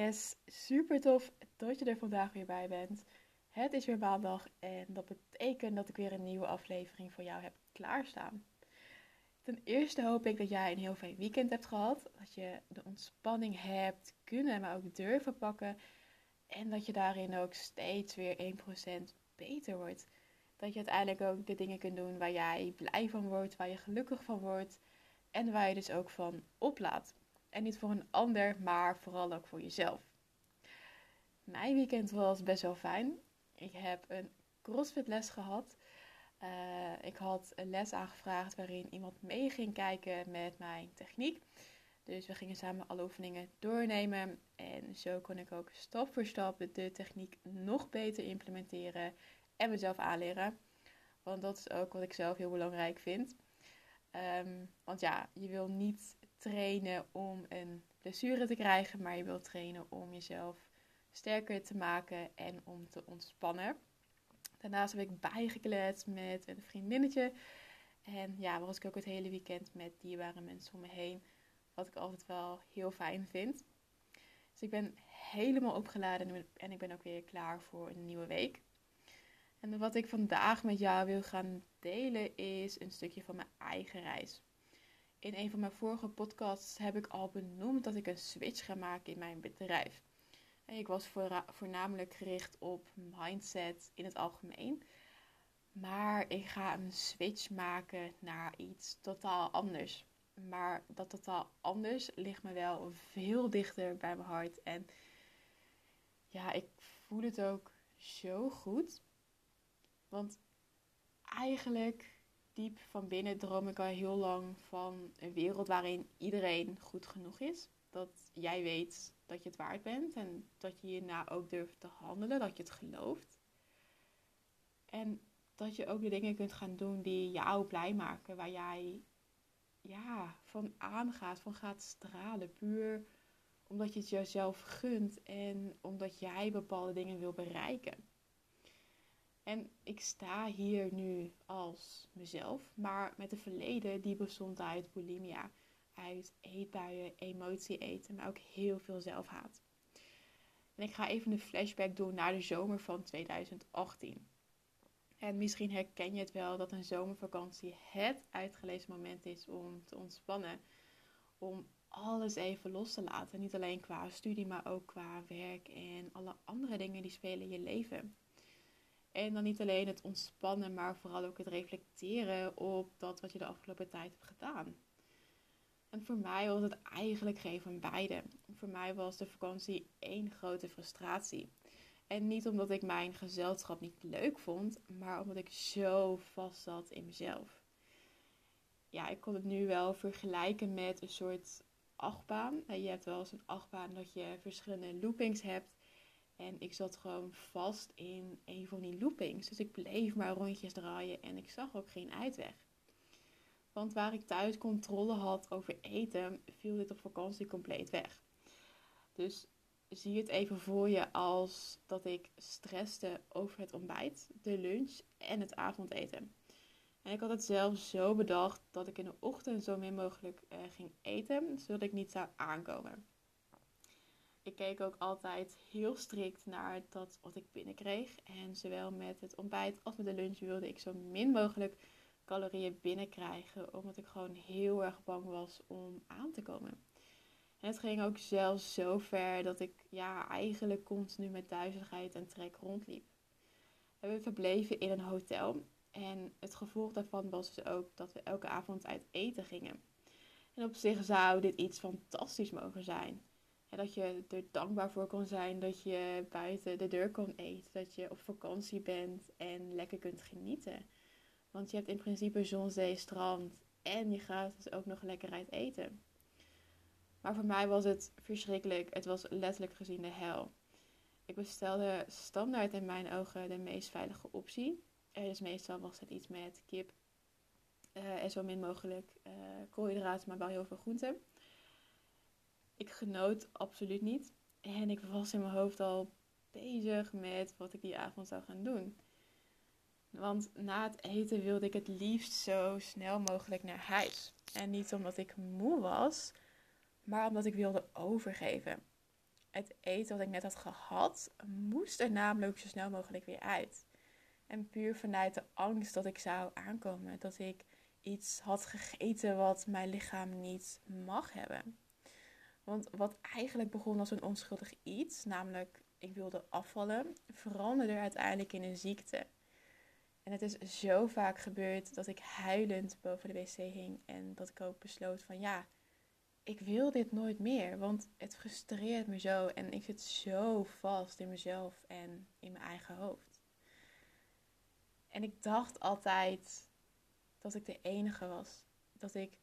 Yes, super tof dat je er vandaag weer bij bent. Het is weer maandag en dat betekent dat ik weer een nieuwe aflevering voor jou heb klaarstaan. Ten eerste hoop ik dat jij een heel fijn weekend hebt gehad. Dat je de ontspanning hebt kunnen, maar ook durven pakken. En dat je daarin ook steeds weer 1% beter wordt. Dat je uiteindelijk ook de dingen kunt doen waar jij blij van wordt, waar je gelukkig van wordt. En waar je dus ook van oplaat. En niet voor een ander, maar vooral ook voor jezelf. Mijn weekend was best wel fijn. Ik heb een CrossFit les gehad. Uh, ik had een les aangevraagd waarin iemand mee ging kijken met mijn techniek. Dus we gingen samen alle oefeningen doornemen. En zo kon ik ook stap voor stap de techniek nog beter implementeren en mezelf aanleren. Want dat is ook wat ik zelf heel belangrijk vind. Um, want ja, je wil niet trainen om een blessure te krijgen, maar je wilt trainen om jezelf sterker te maken en om te ontspannen. Daarnaast heb ik bijgekletst met een vriendinnetje. En ja, was ik ook het hele weekend met dierbare mensen om me heen. Wat ik altijd wel heel fijn vind. Dus ik ben helemaal opgeladen en ik ben ook weer klaar voor een nieuwe week. En wat ik vandaag met jou wil gaan delen is een stukje van mijn eigen reis. In een van mijn vorige podcasts heb ik al benoemd dat ik een switch ga maken in mijn bedrijf. Ik was voornamelijk gericht op mindset in het algemeen. Maar ik ga een switch maken naar iets totaal anders. Maar dat totaal anders ligt me wel veel dichter bij mijn hart. En ja, ik voel het ook zo goed. Want eigenlijk diep van binnen droom ik al heel lang van een wereld waarin iedereen goed genoeg is. Dat jij weet dat je het waard bent en dat je hierna ook durft te handelen, dat je het gelooft. En dat je ook de dingen kunt gaan doen die jou blij maken, waar jij ja, van aangaat, van gaat stralen. Puur omdat je het jezelf gunt en omdat jij bepaalde dingen wil bereiken. En ik sta hier nu als mezelf, maar met een verleden die bestond uit bulimia, uit eetbuien, emotie eten, maar ook heel veel zelfhaat. En ik ga even een flashback doen naar de zomer van 2018. En misschien herken je het wel dat een zomervakantie het uitgelezen moment is om te ontspannen. Om alles even los te laten. Niet alleen qua studie, maar ook qua werk en alle andere dingen die spelen in je leven. En dan niet alleen het ontspannen, maar vooral ook het reflecteren op dat wat je de afgelopen tijd hebt gedaan. En voor mij was het eigenlijk geen van beide. Voor mij was de vakantie één grote frustratie. En niet omdat ik mijn gezelschap niet leuk vond, maar omdat ik zo vast zat in mezelf. Ja, ik kon het nu wel vergelijken met een soort achtbaan. Je hebt wel eens een achtbaan dat je verschillende loopings hebt. En ik zat gewoon vast in een van die loopings. Dus ik bleef maar rondjes draaien en ik zag ook geen uitweg. Want waar ik thuis controle had over eten, viel dit op vakantie compleet weg. Dus zie het even voor je als dat ik stresste over het ontbijt, de lunch en het avondeten. En ik had het zelf zo bedacht dat ik in de ochtend zo min mogelijk uh, ging eten, zodat ik niet zou aankomen ik keek ook altijd heel strikt naar dat wat ik binnenkreeg. En zowel met het ontbijt als met de lunch wilde ik zo min mogelijk calorieën binnenkrijgen. Omdat ik gewoon heel erg bang was om aan te komen. En het ging ook zelfs zo ver dat ik ja, eigenlijk continu met duizeligheid en trek rondliep. En we verbleven in een hotel. En het gevolg daarvan was dus ook dat we elke avond uit eten gingen. En op zich zou dit iets fantastisch mogen zijn. En dat je er dankbaar voor kan zijn dat je buiten de deur kan eten. Dat je op vakantie bent en lekker kunt genieten. Want je hebt in principe zon, zee, strand en je gaat dus ook nog lekker uit eten. Maar voor mij was het verschrikkelijk. Het was letterlijk gezien de hel. Ik bestelde standaard in mijn ogen de meest veilige optie. Uh, dus meestal was het iets met kip uh, en zo min mogelijk uh, koolhydraten, maar wel heel veel groenten. Ik genoot absoluut niet. En ik was in mijn hoofd al bezig met wat ik die avond zou gaan doen. Want na het eten wilde ik het liefst zo snel mogelijk naar huis. En niet omdat ik moe was, maar omdat ik wilde overgeven. Het eten wat ik net had gehad, moest er namelijk zo snel mogelijk weer uit. En puur vanuit de angst dat ik zou aankomen, dat ik iets had gegeten wat mijn lichaam niet mag hebben. Want wat eigenlijk begon als een onschuldig iets, namelijk ik wilde afvallen, veranderde uiteindelijk in een ziekte. En het is zo vaak gebeurd dat ik huilend boven de wc hing en dat ik ook besloot van ja, ik wil dit nooit meer, want het frustreert me zo en ik zit zo vast in mezelf en in mijn eigen hoofd. En ik dacht altijd dat ik de enige was. Dat ik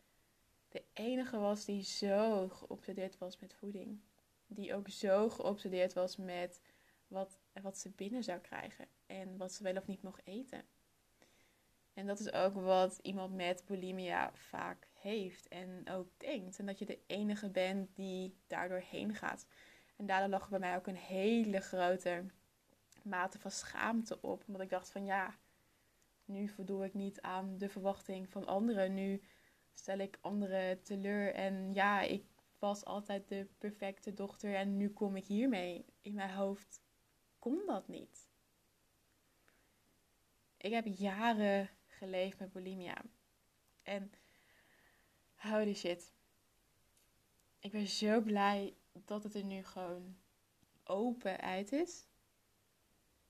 de enige was die zo geobsedeerd was met voeding. Die ook zo geobsedeerd was met wat, wat ze binnen zou krijgen en wat ze wel of niet mocht eten. En dat is ook wat iemand met bulimia vaak heeft en ook denkt. En dat je de enige bent die daardoor heen gaat. En daardoor lag bij mij ook een hele grote mate van schaamte op. Omdat ik dacht van ja, nu voldoe ik niet aan de verwachting van anderen. Nu stel ik anderen teleur. En ja, ik was altijd de perfecte dochter en nu kom ik hiermee. In mijn hoofd kon dat niet. Ik heb jaren geleefd met bulimia. En holy shit. Ik ben zo blij dat het er nu gewoon open uit is.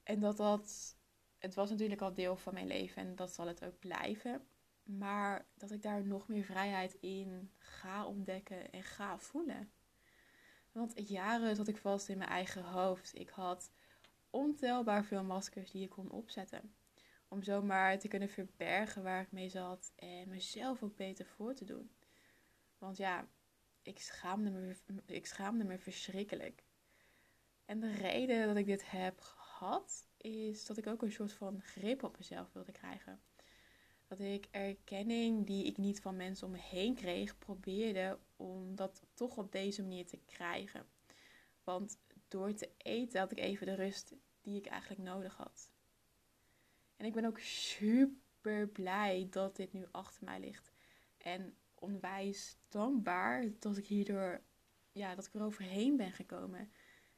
En dat dat. Het was natuurlijk al deel van mijn leven en dat zal het ook blijven. Maar dat ik daar nog meer vrijheid in ga ontdekken en ga voelen. Want jaren zat ik vast in mijn eigen hoofd. Ik had ontelbaar veel maskers die ik kon opzetten. Om zomaar te kunnen verbergen waar ik mee zat en mezelf ook beter voor te doen. Want ja, ik schaamde me, ik schaamde me verschrikkelijk. En de reden dat ik dit heb gehad, is dat ik ook een soort van grip op mezelf wilde krijgen. Dat ik erkenning die ik niet van mensen om me heen kreeg, probeerde om dat toch op deze manier te krijgen. Want door te eten had ik even de rust die ik eigenlijk nodig had. En ik ben ook super blij dat dit nu achter mij ligt. En onwijs dankbaar dat ik hierdoor, ja, dat ik er overheen ben gekomen.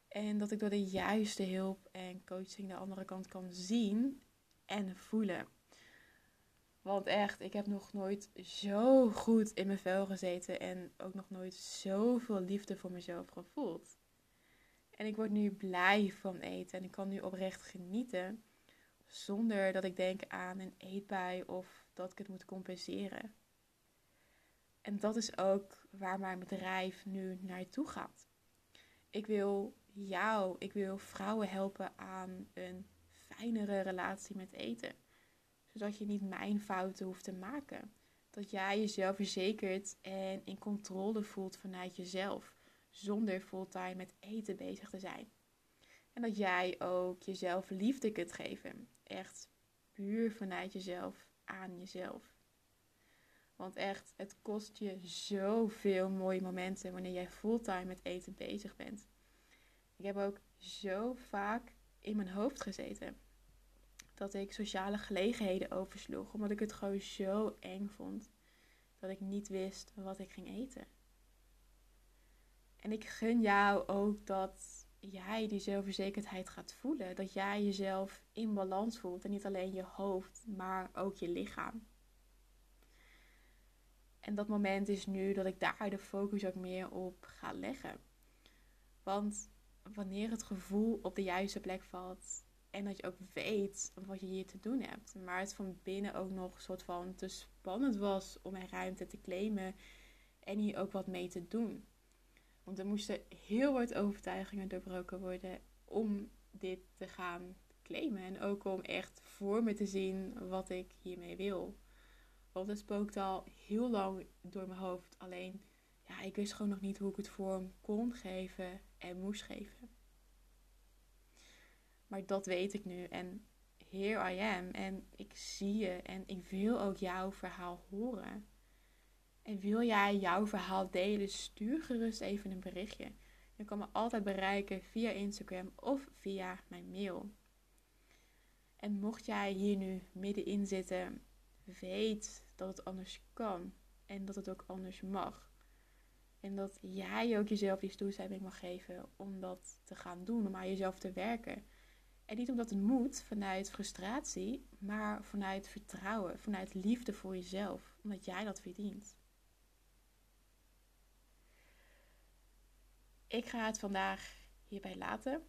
En dat ik door de juiste hulp en coaching de andere kant kan zien en voelen. Want echt, ik heb nog nooit zo goed in mijn vel gezeten en ook nog nooit zoveel liefde voor mezelf gevoeld. En ik word nu blij van eten en ik kan nu oprecht genieten zonder dat ik denk aan een eetbui of dat ik het moet compenseren. En dat is ook waar mijn bedrijf nu naartoe gaat. Ik wil jou, ik wil vrouwen helpen aan een fijnere relatie met eten. Zodat je niet mijn fouten hoeft te maken. Dat jij jezelf verzekerd en in controle voelt vanuit jezelf. Zonder fulltime met eten bezig te zijn. En dat jij ook jezelf liefde kunt geven. Echt puur vanuit jezelf aan jezelf. Want echt, het kost je zoveel mooie momenten wanneer jij fulltime met eten bezig bent. Ik heb ook zo vaak in mijn hoofd gezeten dat ik sociale gelegenheden oversloeg, omdat ik het gewoon zo eng vond dat ik niet wist wat ik ging eten. En ik gun jou ook dat jij die zelfverzekerdheid gaat voelen. Dat jij jezelf in balans voelt. En niet alleen je hoofd, maar ook je lichaam. En dat moment is nu dat ik daar de focus ook meer op ga leggen. Want wanneer het gevoel op de juiste plek valt en dat je ook weet wat je hier te doen hebt, maar het van binnen ook nog een soort van te spannend was om een ruimte te claimen en hier ook wat mee te doen. Want er moesten heel wat overtuigingen doorbroken worden om dit te gaan claimen. En ook om echt voor me te zien wat ik hiermee wil. Want het spookt al heel lang door mijn hoofd. Alleen, ja, ik wist gewoon nog niet hoe ik het vorm kon geven en moest geven. Maar dat weet ik nu. En here I am. En ik zie je. En ik wil ook jouw verhaal horen. En wil jij jouw verhaal delen? Stuur gerust even een berichtje. Je kan me altijd bereiken via Instagram of via mijn mail. En mocht jij hier nu middenin zitten, weet dat het anders kan. En dat het ook anders mag. En dat jij ook jezelf die toestemming mag geven om dat te gaan doen, om aan jezelf te werken. En niet omdat het moet vanuit frustratie, maar vanuit vertrouwen, vanuit liefde voor jezelf, omdat jij dat verdient. Ik ga het vandaag hierbij laten.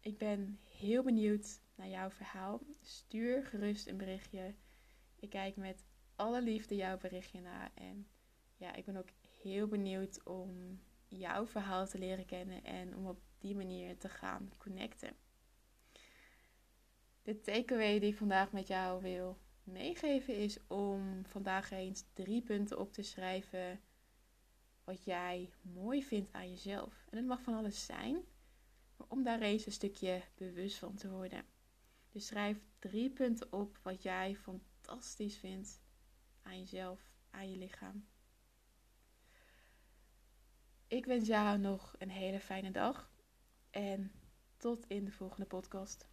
Ik ben heel benieuwd naar jouw verhaal. Stuur gerust een berichtje. Ik kijk met alle liefde jouw berichtje na. En ja, ik ben ook heel benieuwd om jouw verhaal te leren kennen en om op die manier te gaan connecten. De takeaway die ik vandaag met jou wil meegeven is om vandaag eens drie punten op te schrijven wat jij mooi vindt aan jezelf. En het mag van alles zijn, maar om daar eens een stukje bewust van te worden. Dus schrijf drie punten op wat jij fantastisch vindt aan jezelf, aan je lichaam. Ik wens jou nog een hele fijne dag en tot in de volgende podcast.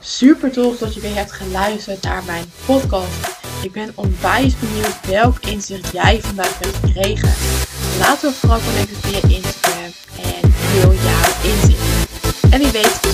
Super tof dat je weer hebt geluisterd naar mijn podcast. Ik ben onwijs benieuwd welk inzicht jij vandaag hebt gekregen. Laten we vooral connecten via Instagram en deel jouw inzicht. En wie weet,